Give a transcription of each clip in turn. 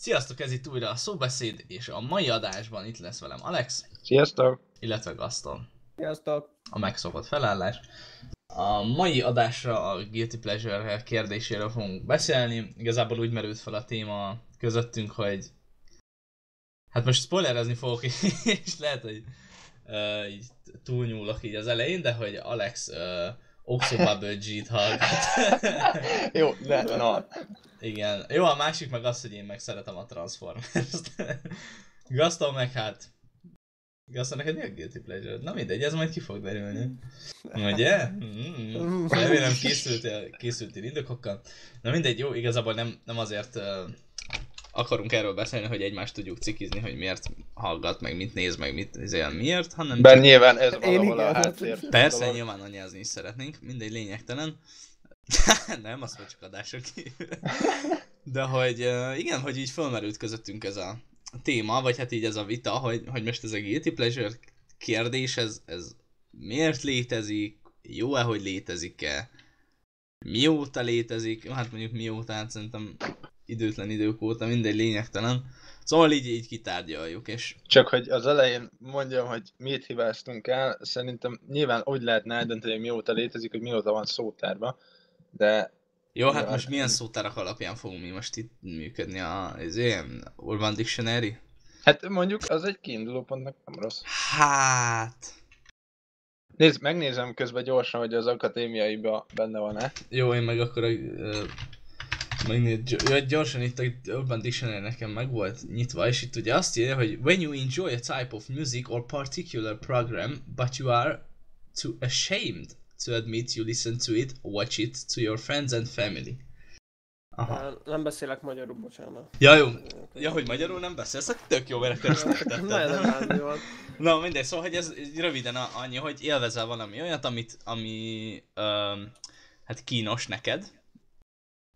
Sziasztok, ez itt újra a szóbeszéd, és a mai adásban itt lesz velem Alex, Sziasztok! illetve Gaston. Sziasztok! A megszokott felállás. A mai adásra a Guilty Pleasure kérdéséről fogunk beszélni. Igazából úgy merült fel a téma közöttünk, hogy hát most spoilerezni fogok, és lehet, hogy uh, így túlnyúlok így az elején, de hogy Alex uh, Oxo Bubble G-t hallgat. Jó, de na. Igen. Jó, a másik meg az, hogy én meg szeretem a Transformers-t. Gaston meg hát... Gaston, neked mi a guilty pleasure? Na mindegy, ez majd ki fog derülni. Ugye? Mm-hmm. Remélem készültél, készültél indokokkal. Na mindegy, jó, igazából nem, nem azért uh, akarunk erről beszélni, hogy egymást tudjuk cikizni, hogy miért hallgat, meg mit néz, meg mit izél, miért, hanem... Ben nyilván ez valahol a háttér. Persze, nyilván anyázni is szeretnénk, mindegy lényegtelen. nem, azt mondjuk adások kívül. De hogy igen, hogy így fölmerült közöttünk ez a téma, vagy hát így ez a vita, hogy, hogy most ez a guilty pleasure kérdés, ez, ez miért létezik, jó-e, hogy létezik-e, mióta létezik, hát mondjuk mióta, hát szerintem időtlen idők óta, mindegy lényegtelen. Szóval így, így kitárgyaljuk, és Csak hogy az elején mondjam, hogy mit hibáztunk el, szerintem nyilván úgy lehetne eldönteni, hogy mióta létezik, hogy mióta van szótárba, de Jó, hát most milyen szótárak alapján fogunk mi most itt működni a, az ilyen Urban Dictionary? hát mondjuk az egy kiinduló pontnak nem rossz. Hát... Nézd, megnézem közben gyorsan, hogy az akadémiaiba benne van-e. Jó, én meg akkor uh, megnéz, gy- gyorsan itt a Urban Dictionary nekem meg volt nyitva, és itt ugye azt írja, hogy when you enjoy a type of music or particular program, but you are too ashamed to admit you listen to it, watch it to your friends and family. Aha. Nem beszélek magyarul, bocsánat. Ja, jó. Ja, hogy magyarul nem beszélsz, akkor tök jó, mert akkor. Na mindegy, szóval hogy ez röviden annyi, hogy élvezel valami olyat, amit, ami öm, hát kínos neked,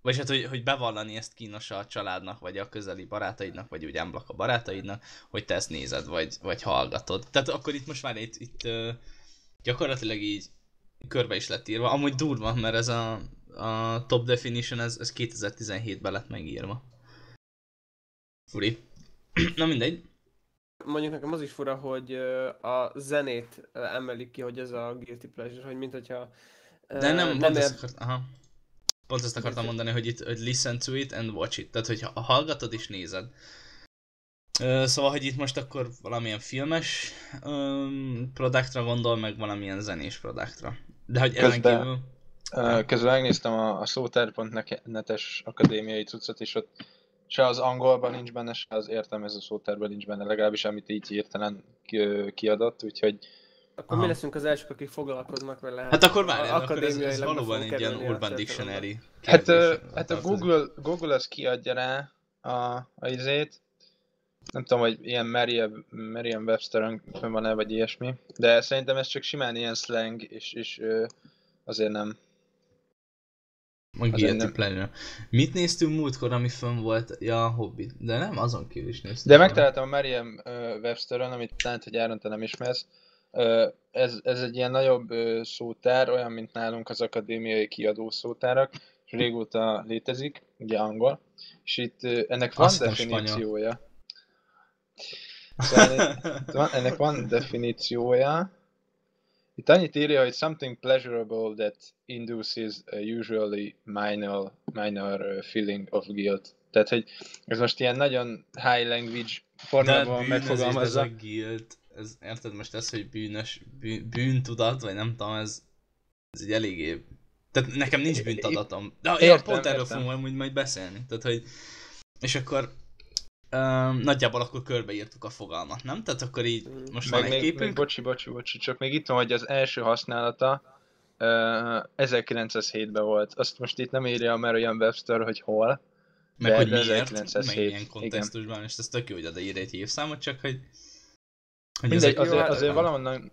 vagy hát, hogy, hogy bevallani ezt kínos a családnak, vagy a közeli barátaidnak, vagy úgy emblak a barátaidnak, hogy te ezt nézed, vagy, vagy hallgatod. Tehát akkor itt most már itt, itt gyakorlatilag így körbe is lett írva. Amúgy durva, mert ez a, a top definition, ez, ez 2017-ben lett megírva. Furi. Na mindegy. Mondjuk nekem az is fura, hogy a zenét emelik ki, hogy ez a guilty pleasure, hogy mint hogyha... De nem, pont, ezt, ér- akart, aha. pont ezt akartam mondani, hogy itt hogy listen to it and watch it. Tehát, hogyha hallgatod és nézed. Szóval, hogy itt most akkor valamilyen filmes um, produktra gondol, meg valamilyen zenés produktra. De hogy Közben- kívül... Ö, Közben megnéztem a, a szótár.net-es akadémiai cuccot, és ott se az angolban nincs benne, se az értelmező szótárban nincs benne, legalábbis amit így hirtelen ki- kiadott, úgyhogy Akkor Aha. mi leszünk az elsők, akik foglalkoznak vele? Hát akkor várjál, akkor ez, ez valóban egy ilyen Urban. Dictionary Hát, hát a. Google, Google az kiadja rá a, a izét. Nem tudom, hogy ilyen Merriam, Merriam Webster-ön fönn van-e, vagy ilyesmi. De szerintem ez csak simán ilyen slang, és, és azért nem. A Guilty. Pleasure. Mit néztünk múltkor, ami fönn volt? Ja, a Hobbit. De nem, azon kívül is néztünk. De megtaláltam a Merriam ö, Webster-ön, amit lehet, hogy Áron te nem ismersz. Ez, ez egy ilyen nagyobb szótár, olyan, mint nálunk az akadémiai kiadó szótárak, és régóta létezik, ugye angol, és itt ennek van Azt definíciója. Szóval van, ennek van definíciója. Itt annyit írja, hogy something pleasurable that induces a usually minor, minor uh, feeling of guilt. Tehát, hogy ez most ilyen nagyon high language formában bűnözés, ez megfogalmazza. a guilt, ez, érted most ez, hogy bűnös, bűn, bűntudat, vagy nem tudom, ez, ez egy eléggé... Tehát nekem nincs bűntudatom. De ja, Értem, pont erről értem. fogunk majd, majd beszélni. Tehát, hogy... És akkor... Um, nagyjából akkor körbeírtuk a fogalmat, nem? Tehát akkor így Mm. most Meg van egy még, még, képünk. bocsi, bocsi, bocsi, csak még itt van, hogy az első használata uh, 1907-ben volt. Azt most itt nem írja a Merriam Webster, hogy hol. meg de- hogy de miért, 1907, meg milyen igen. kontextusban, és ez tök jó, hogy ír egy évszámot, csak hogy... hogy Mindegy, ezek- azért, hát- azért valahonnan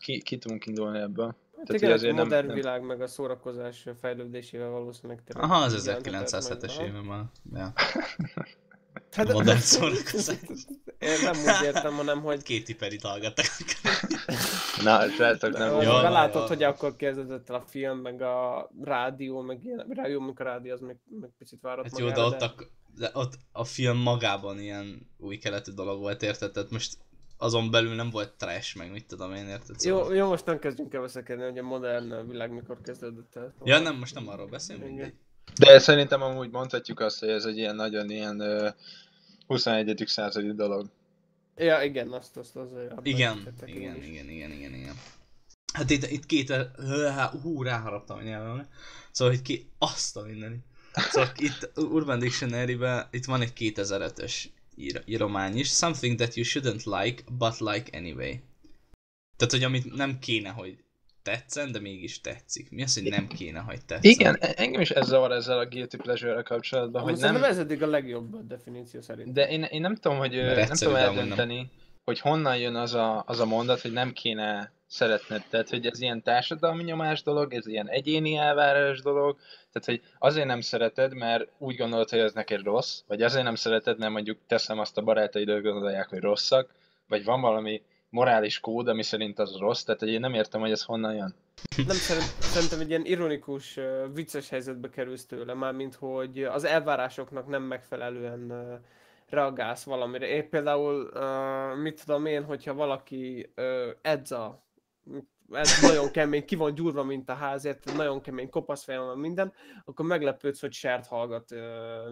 ki, ki tudunk indulni ebből. Hát Tehát, igen, azért a modern nem- világ meg a szórakozás fejlődésével valószínűleg tényleg Aha, az igen, tehát 1907-es meg- évben. Ja. Hát, Modern szórakozás. Én nem úgy értem, hanem hogy Két tiperit hallgattak. Na, srácok, nem. Jó, Jaj, belátod, hogy akkor kezdődött el a film, meg a rádió, meg ilyen, rádió, meg a rádió, az még, még picit várat Hát jó, de magára, ott akkor de ott a film magában ilyen új keletű dolog volt, érted? Tehát most azon belül nem volt trash, meg mit tudom én, érted? Jó, jó, most nem kezdjünk el veszekedni, hogy a modern világ mikor kezdődött el. Ja, nem, most nem arról beszélünk, Igen. De szerintem amúgy mondhatjuk azt, hogy ez egy ilyen nagyon ilyen ö, 21. századi dolog. Ja, igen, azt, azt azért. abban Igen, igen, igen, igen, igen, igen. Hát itt, itt két, hú, ráharaptam a nyelvemre. Szóval itt ki, azt a mindenit. Szóval itt Urban Dictionary-ben itt van egy 2005-ös ír- íromány is. Something that you shouldn't like, but like anyway. Tehát, hogy amit nem kéne, hogy tetszen, de mégis tetszik. Mi az, hogy nem kéne, hogy tetszen? Igen, engem is ez zavar ezzel a guilty pleasure kapcsolatban, hogy nem... Ez eddig a legjobb definíció szerint. De én, én nem tudom, hogy Mert nem tudom nem. eldönteni, hogy honnan jön az a, az a mondat, hogy nem kéne szeretned. Tehát, hogy ez ilyen társadalmi nyomás dolog, ez ilyen egyéni elvárás dolog. Tehát, hogy azért nem szereted, mert úgy gondolod, hogy ez neked rossz, vagy azért nem szereted, mert mondjuk teszem azt a barátaid gondolják, hogy rosszak, vagy van valami morális kód, ami szerint az rossz, tehát hogy én nem értem, hogy ez honnan jön. Nem szerint, szerintem egy ilyen ironikus, vicces helyzetbe kerülsz tőle, mármint hogy az elvárásoknak nem megfelelően reagálsz valamire. Én például, mit tudom én, hogyha valaki ö, edza, ez nagyon kemény, ki van gyúrva, mint a házért, nagyon kemény, kopasz fejem van minden, akkor meglepődsz, hogy sert hallgat,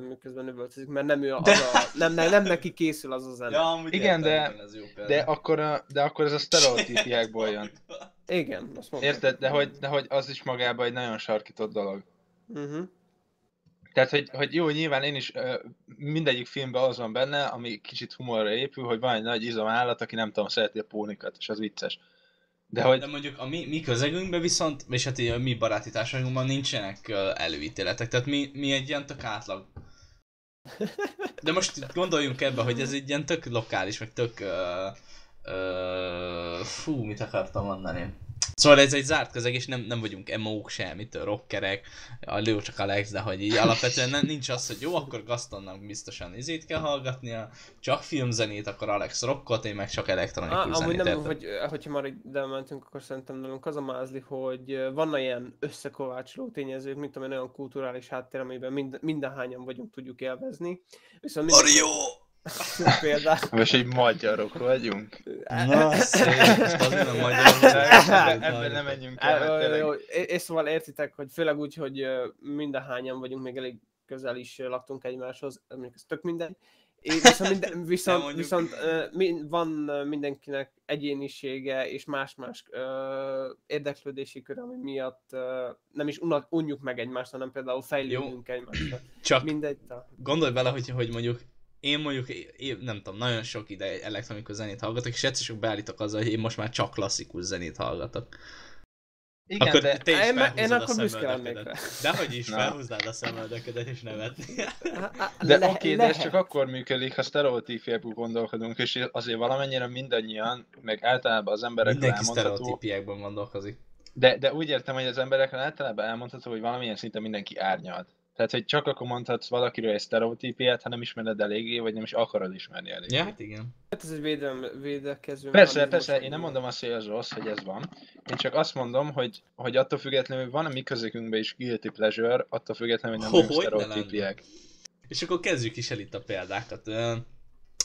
miközben üvöltözik, mert nem ő az a, nem, nem, nem neki készül az a zene. Ja, Igen, értem, de- ez jó. De akkor, a, de akkor ez a sztereotípiákból jön. Igen, azt mondom. Érted? De hogy, de hogy az is magában egy nagyon sarkított dolog. Uh-huh. Tehát, hogy, hogy jó, nyilván én is ö, mindegyik filmben az van benne, ami kicsit humorra épül, hogy van egy nagy izomállat, aki nem tudom, szereti a pónikat, és az vicces. De hogy De mondjuk a mi, mi közegünkben viszont, és hát így a mi baráti társadalmunkban nincsenek előítéletek, tehát mi, mi egy ilyen tök átlag. De most gondoljunk ebbe, hogy ez egy ilyen tök lokális, meg tök... Ö, ö, fú, mit akartam mondani? Szóval ez egy zárt közeg, és nem, nem vagyunk emók se, mitől rockerek, a Leo csak Alex, de hogy így alapvetően nem, nincs az, hogy jó, akkor Gastonnak biztosan izét kell hallgatnia, csak filmzenét, akkor Alex rockot, én meg csak elektronikus Á, amúgy nem, érted? hogy, hogyha már ide mentünk, akkor szerintem nálunk az a mázli, hogy ö, vannak ilyen összekovácsoló tényezők, mint én, olyan kulturális háttér, amiben mind, mindenhányan vagyunk, tudjuk élvezni. Viszont minden, Mario! Például... most egy magyarok vagyunk. Na, szép, azért magyarul Ebben nem menjünk el, és szóval értitek, hogy főleg úgy, hogy ö, mindenhányan vagyunk, még elég közel is laktunk egymáshoz, mondjuk ez tök minden. És viszont, minden, viszont, viszont van mindenkinek egyénisége és más-más érdeklődési kör, ami miatt nem is unjuk meg egymást, hanem például fejlődünk egymásra. Csak Mindegy. gondolj bele, hogy, hogy mondjuk én mondjuk, én, nem tudom, nagyon sok ide elektronikus zenét hallgatok, és egyszer csak beállítok azzal, hogy én most már csak klasszikus zenét hallgatok. Igen, akkor de te is Én- én akkor büszke lennék szemöldökedet. Dehogy is Na. felhúznád a szemöldökedet és nevetni. De Le- oké, de ez csak akkor működik, ha sztereotípiából gondolkodunk, és azért valamennyire mindannyian, meg általában az emberekről Mindenki elmondható, sztereotípiákban gondolkozik. de, de úgy értem, hogy az emberekről általában elmondható, hogy valamilyen szinten mindenki árnyalt. Tehát, hogy csak akkor mondhatsz valakiről egy sztereotípiát, ha nem ismered eléggé, vagy nem is akarod ismerni eléggé. Ja, hát igen. Hát ez egy védelm, védekező Persze, persze, én hogy- nem mondom azt, hogy ez rossz, hogy ez van. Én csak azt mondom, hogy, hogy attól függetlenül van a mi közökünkben is guilty pleasure, attól függetlenül, hogy nem vagyunk hogy ne sztereotípiák. És akkor kezdjük is el itt a példákat.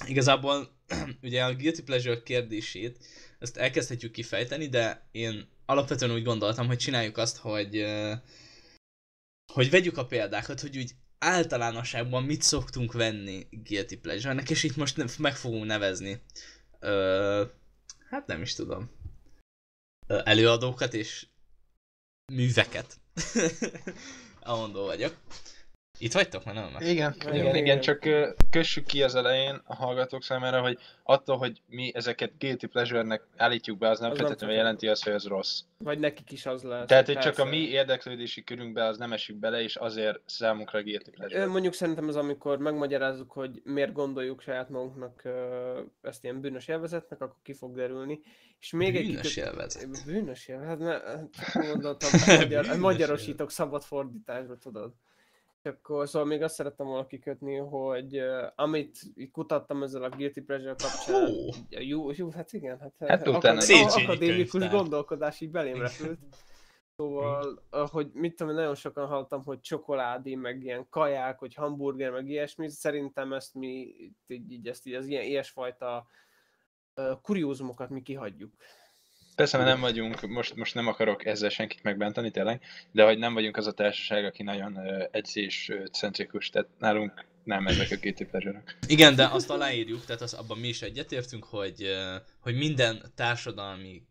Igazából ugye a Guilty Pleasure kérdését, ezt elkezdhetjük kifejteni, de én alapvetően úgy gondoltam, hogy csináljuk azt, hogy ö, hogy vegyük a példákat, hogy úgy általánosságban mit szoktunk venni Guilty Pleasure-nek, és itt most ne- meg fogunk nevezni. Ö, hát nem is tudom. Ö, előadókat és műveket. Amondó vagyok. Itt vagytok? Már nem? Igen, Igen, igen, igen, csak kössük ki az elején a hallgatók számára, hogy attól, hogy mi ezeket guilty pleasure-nek állítjuk be, az nem Az feltétlenül jelenti azt, hogy ez rossz. Vagy nekik is az lehet. Tehát, hogy csak a mi érdeklődési körünkbe az nem esik bele, és azért számunkra guilty pleasure. Mondjuk szerintem ez amikor megmagyarázzuk, hogy miért gondoljuk saját magunknak ezt ilyen bűnös élvezetnek, akkor ki fog derülni. És még egy Bűnös kiköt- élvezet. Bűnös élvezet? Hát, mert csak gondoltam, magyar, magyarosítok szabad fordításba, tudod. És akkor szóval még azt szerettem volna kikötni, hogy uh, amit így kutattam ezzel a Guilty Pleasure kapcsán, Hú. jó, jó, hát igen, hát, Hát akad- akadémikus könyvtár. gondolkodás így belém repült. Szóval, hogy mit tudom, én, nagyon sokan hallottam, hogy csokoládé, meg ilyen kaják, hogy hamburger, meg ilyesmi. Szerintem ezt mi, így, így ezt így az ilyen ilyesfajta uh, kuriózumokat mi kihagyjuk. Persze, mert nem vagyunk, most, most nem akarok ezzel senkit megbántani tényleg, de hogy nem vagyunk az a társaság, aki nagyon uh, edzés centrikus, tehát nálunk nem ezek a két pleasure Igen, de azt aláírjuk, tehát az, abban mi is egyetértünk, hogy, hogy minden társadalmi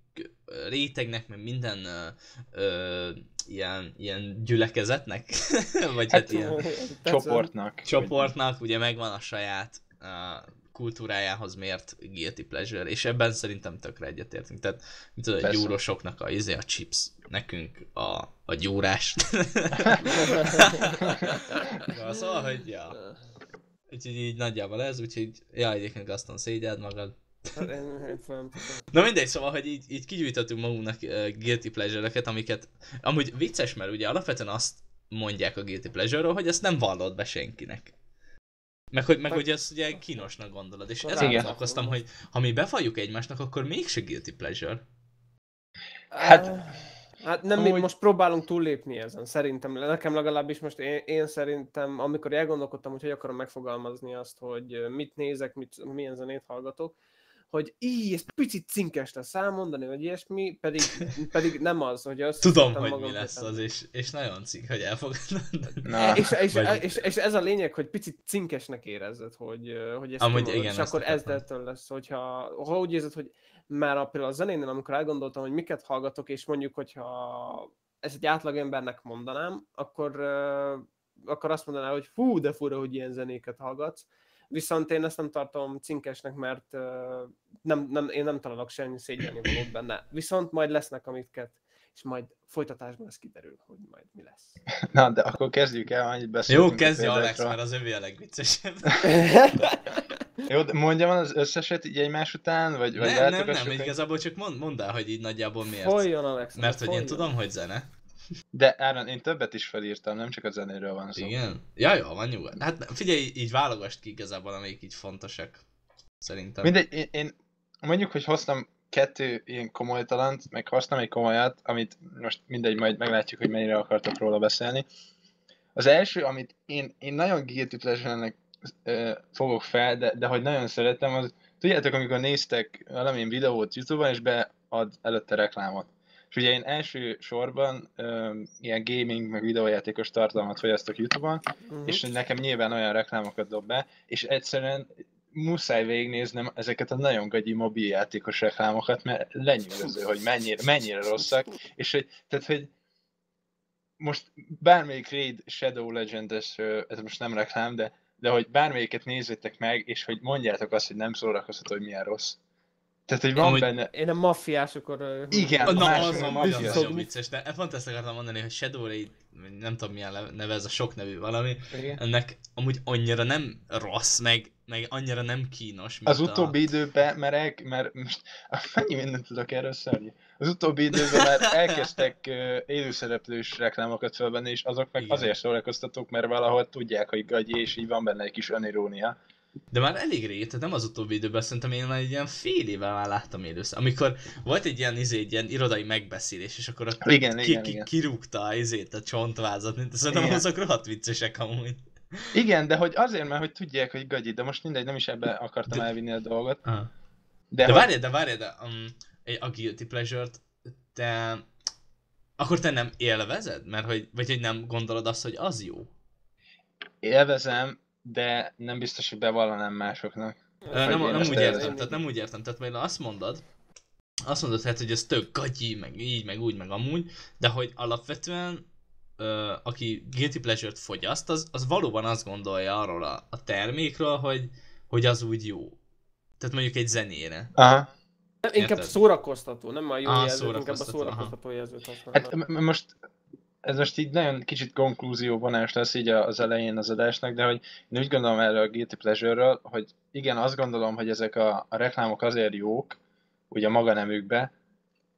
rétegnek, meg minden uh, uh, ilyen, ilyen gyülekezetnek, vagy hát, hát ilyen csoportnak. Csoportnak, ugye megvan a saját uh, kultúrájához mért guilty pleasure, és ebben szerintem tökre egyetértünk. Tehát, mit tudod, a gyúrosoknak a, izé, a chips, nekünk a, a gyúrás. ja, szóval, hogy ja. Úgyhogy így nagyjából ez, úgyhogy ja, egyébként Gaston szégyeld magad. Na mindegy, szóval, hogy így, így kigyűjtöttünk magunknak uh, guilty pleasure-eket, amiket amúgy vicces, mert ugye alapvetően azt mondják a guilty pleasure hogy ezt nem vallod be senkinek. Meg hogy, meg, hogy ezt ugye kínosnak gondolod, és ezzel gondolkoztam, hogy ha mi befaljuk egymásnak, akkor mégse guilty pleasure. Hát, hát nem, amúgy... mi most próbálunk túllépni ezen, szerintem. Nekem legalábbis most én, én szerintem, amikor elgondolkodtam, hogy hogy akarom megfogalmazni azt, hogy mit nézek, mit, milyen zenét hallgatok, hogy így, ez picit cinkes lesz elmondani, vagy ilyesmi, pedig, pedig nem az, hogy azt Tudom, hogy mi lesz az, és, és nagyon cink, hogy elfogad. Na, és, és, vagy... és, és, ez a lényeg, hogy picit cinkesnek érezzed, hogy, hogy ezt Amúgy igen, és akkor ez ettől lesz, hogyha ha úgy érzed, hogy már a, például a zenénél, amikor elgondoltam, hogy miket hallgatok, és mondjuk, hogyha ezt egy átlagembernek mondanám, akkor, akkor azt mondaná, hogy fú, de fura, hogy ilyen zenéket hallgatsz, viszont én ezt nem tartom cinkesnek, mert uh, nem, nem, én nem találok semmi szégyelni valót benne. Viszont majd lesznek amiket, és majd folytatásban ez kiderül, hogy majd mi lesz. Na, de akkor kezdjük el, annyit beszélünk. Jó, kezdje Alex, mert az övé a legviccesebb. Jó, de mondjam az összeset így egymás után, vagy, vagy nem, nem, nem, igazából csak mond, mondd el, hogy így nagyjából miért. Folyjon, Alex. Mert hogy én tudom, hogy zene. De Áron, én többet is felírtam, nem csak a zenéről van szó. Igen? Ja, jó, van nyugodt. Hát figyelj, így válogast ki igazából, amelyik így fontosak. Szerintem. Mindegy, én, én mondjuk, hogy hoztam kettő ilyen komoly talant, meg hoztam egy komolyat, amit most mindegy, majd meglátjuk, hogy mennyire akartok róla beszélni. Az első, amit én, én nagyon guilty pleasure fogok fel, de, de hogy nagyon szeretem, az tudjátok, amikor néztek valamilyen videót Youtube-on, és bead előtte reklámot. És ugye én első sorban um, ilyen gaming, meg videójátékos tartalmat fogyasztok YouTube-on, uh-huh. és nekem nyilván olyan reklámokat dob be, és egyszerűen muszáj végignéznem ezeket a nagyon gagyi mobiljátékos reklámokat, mert lenyűgöző, hogy mennyire, mennyire rosszak, és hogy, tehát, hogy most bármelyik Raid Shadow Legends, ez most nem reklám, de, de hogy bármelyiket nézzétek meg, és hogy mondjátok azt, hogy nem szórakoztató, hogy milyen rossz. Tehát, hogy van Amúgy benne... Én a maffiásokor... Igen, Na, más, az a az a vicces, de pont ezt akartam mondani, hogy Shadow Raid, nem tudom milyen neve, ez a sok nevű valami, Igen. ennek amúgy annyira nem rossz, meg, meg annyira nem kínos, mint Az a... utóbbi időben, mert, el, mert most mennyi mindent tudok erről szörnyű. Az utóbbi időben már elkezdtek uh, élőszereplős reklámokat felvenni, és azok meg Igen. azért szórakoztatók, mert valahol tudják, hogy gagyi, és így van benne egy kis önirónia. De már elég rég, tehát nem az utóbbi időben, szerintem én már egy ilyen fél éve már láttam élőször. Amikor volt egy ilyen, izé, egy ilyen irodai megbeszélés, és akkor ott igen, ki, igen, ki, igen. kirúgta a, izét, a csontvázat, mint szerintem igen. azok rohadt viccesek amúgy. Igen, de hogy azért, mert hogy tudják, hogy gagyi, de most mindegy, nem is ebbe akartam de... elvinni a dolgot. Aha. De, de hogy... várj, de várj, de um, a Guilty Pleasure-t, te... Akkor te nem élvezed? Mert hogy, vagy hogy nem gondolod azt, hogy az jó? Élvezem, de nem biztos, hogy bevallanám másoknak. Nem, nem, nem úgy értem, tehát nem úgy értem, tehát majd azt mondod, azt mondod hát, hogy ez tök gagyi, meg így, meg úgy, meg amúgy, de hogy alapvetően ö, aki guilty pleasure-t fogyaszt, az, az valóban azt gondolja arról a, a termékről, hogy, hogy az úgy jó. Tehát mondjuk egy zenére. Aha. Inkább szórakoztató, nem a jó ah, jelzőt, inkább a szórakoztató aha. jelzőt használom. Hát most ez most így nagyon kicsit konklúzió vonás lesz így az elején az adásnak, de hogy én úgy gondolom erről a Guilty Pleasure-ről, hogy igen, azt gondolom, hogy ezek a, a reklámok azért jók, ugye maga nemükbe,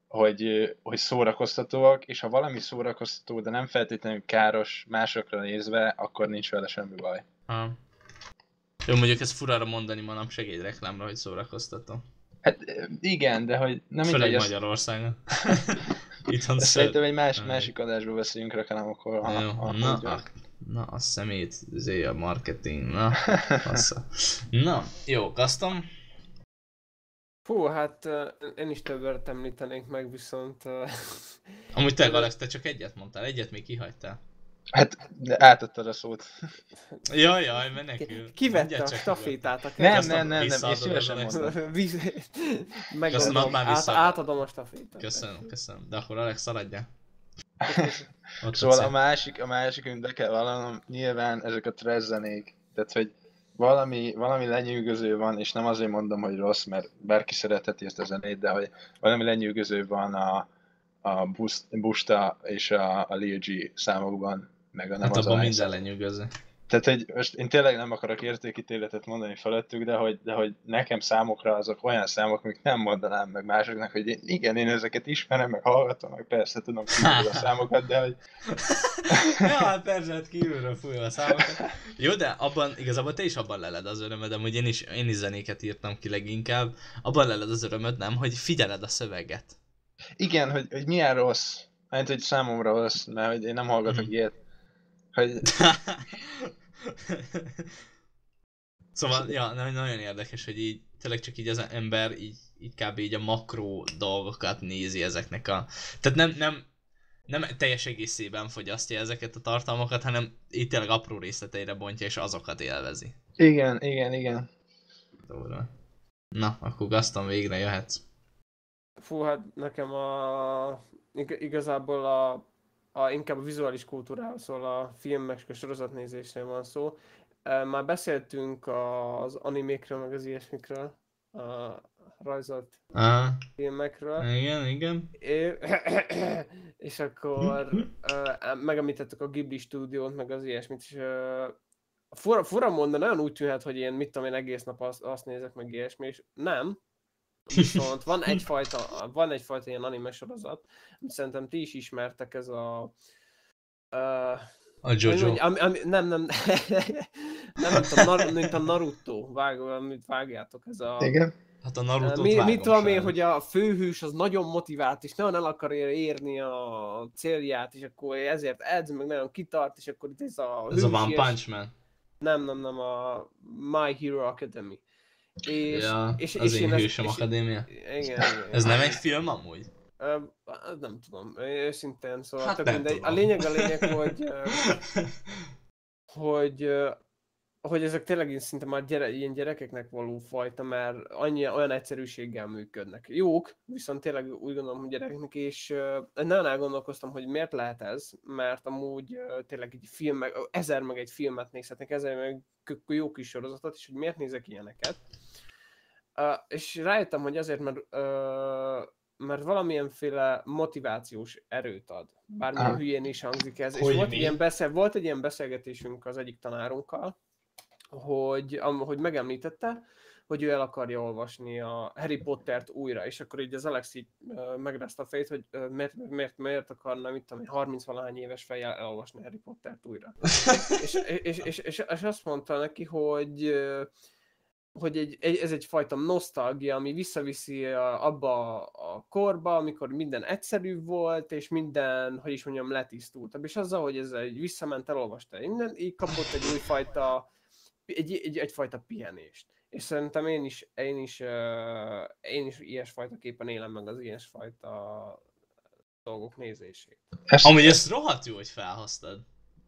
hogy, hogy szórakoztatóak, és ha valami szórakoztató, de nem feltétlenül káros másokra nézve, akkor nincs vele semmi baj. Ha. Jó, mondjuk ez furára mondani manapság egy reklámra, hogy szórakoztató. Hát igen, de hogy nem Főleg Magyarországon. Itthon ször... szerintem egy más, másik adásból beszéljünk reklámokról. ha- Jó, ha- na, a, na, a szemét, zé a marketing, na, assza. Na, jó, custom. Fú, hát én is többet említenék meg, viszont... Amúgy te, Alex, te csak egyet mondtál, egyet még kihagytál. Hát, de átadtad a szót. Jaj, jaj, menekül. ki- Kivette a stafétát a Nem, nem, nem, nem, visszaadod szívesen mondom. Megmondom, már át, átadom a stafétát. Köszönöm, köszönöm. De akkor Alex, szaladjál. Ott Szóval a másik, a másik, amit be kell vallanom, nyilván ezek a zenék. Tehát, hogy valami, valami lenyűgöző van, és nem azért mondom, hogy rossz, mert bárki szeretheti ezt a zenét, de hogy valami lenyűgöző van a, a Bus- Busta és a, a Lil G számokban, meg a nem Hát az abban minden lenyűgöző. Tehát, hogy most én tényleg nem akarok értékítéletet mondani felettük, de hogy, de hogy nekem számokra azok olyan számok, amik nem mondanám meg másoknak, hogy én, igen, én ezeket ismerem, meg hallgatom, meg persze tudom kívül a számokat, de hogy ja, hát persze, hát kívülről fújja a számokat. Jó, de abban, igazából te is abban leled az örömöd, amúgy én is, én is zenéket írtam ki leginkább. Abban leled az örömöd, nem, hogy figyeled a szöveget. igen, hogy, hogy milyen rossz, hát hogy számomra rossz, mert hogy én nem hallgatok Mhm. ilyet. Hogy, szóval, ja, na- nagyon érdekes, hogy így tényleg csak így az ember így, így kb. így a makró dolgokat nézi ezeknek a... Tehát nem, nem, nem teljes egészében fogyasztja ezeket a tartalmakat, hanem így tényleg apró részleteire bontja, és azokat élvezi. igen, igen, igen. Durva. Na, akkor Gaston végre jöhetsz. Fú, hát nekem a... ig- igazából a, a inkább a vizuális kultúráról szól, a filmek és a sorozatnézésről van szó. Már beszéltünk az animékről, meg az ilyesmikről, a rajzolt Ah, filmekről. igen, igen. É- és akkor megemlítettük a Ghibli stúdiót, meg az ilyesmit, és fura, fura mondani, nagyon úgy tűnhet, hogy én mit tudom én egész nap azt, azt nézek, meg ilyesmi, és nem. Viszont van egyfajta, van egyfajta ilyen anime sorozat, amit szerintem ti is ismertek, ez a... Uh, A Jojo. Ami, ami, nem, nem, nem, mint a, Nar, mint a Naruto, vág, amit vágjátok, ez a... Igen. Hát a Naruto Mi, mit tudom én, hogy a főhős az nagyon motivált, és nagyon el akarja érni a célját, és akkor ezért edz, meg nagyon kitart, és akkor itt ez a Ez a One Punch Man. Nem, nem, nem, a My Hero Academy. És, ja, és, az és én én ezt- hősöm és- akadémia. Igen, igen. Ez nem egy film amúgy? Ö, nem tudom, őszintén, szóval Hát tök nem mindegy. tudom. A lényeg a lényeg, hogy, hogy, hogy ezek tényleg szinte már gyere, ilyen gyerekeknek való fajta, mert annyi, olyan egyszerűséggel működnek. Jók, viszont tényleg úgy gondolom, hogy gyerekeknek, és ö, nagyon elgondolkoztam, hogy miért lehet ez, mert amúgy ö, tényleg egy film, meg, ezer meg egy filmet nézhetnek, ezer meg jó kis sorozatot, és hogy miért nézek ilyeneket. Uh, és rájöttem, hogy azért, mert, uh, mert valamilyenféle motivációs erőt ad. Bármilyen Aha. hülyén is hangzik ez. Hogy és volt mi? ilyen beszél, volt egy ilyen beszélgetésünk az egyik tanárunkkal, hogy, hogy megemlítette, hogy ő el akarja olvasni a Harry Pottert újra, és akkor így az Alex így uh, megrázta a fejét, hogy uh, miért, miért, miért akarna, mit tudom én, 30 valahány éves fejjel elolvasni Harry Pottert újra. és, és, és, és, és azt mondta neki, hogy hogy egy, egy, ez egyfajta nosztalgia, ami visszaviszi a, abba a korba, amikor minden egyszerű volt, és minden, hogy is mondjam, letisztultabb. És azzal, hogy ez egy visszament, elolvasta innen, így kapott egy újfajta, egy, egy, egyfajta pihenést. És szerintem én is, én is, uh, én is ilyesfajta képen élem meg az ilyesfajta dolgok nézését. Ezt, Amúgy ez rohadt jó, hogy felhoztad.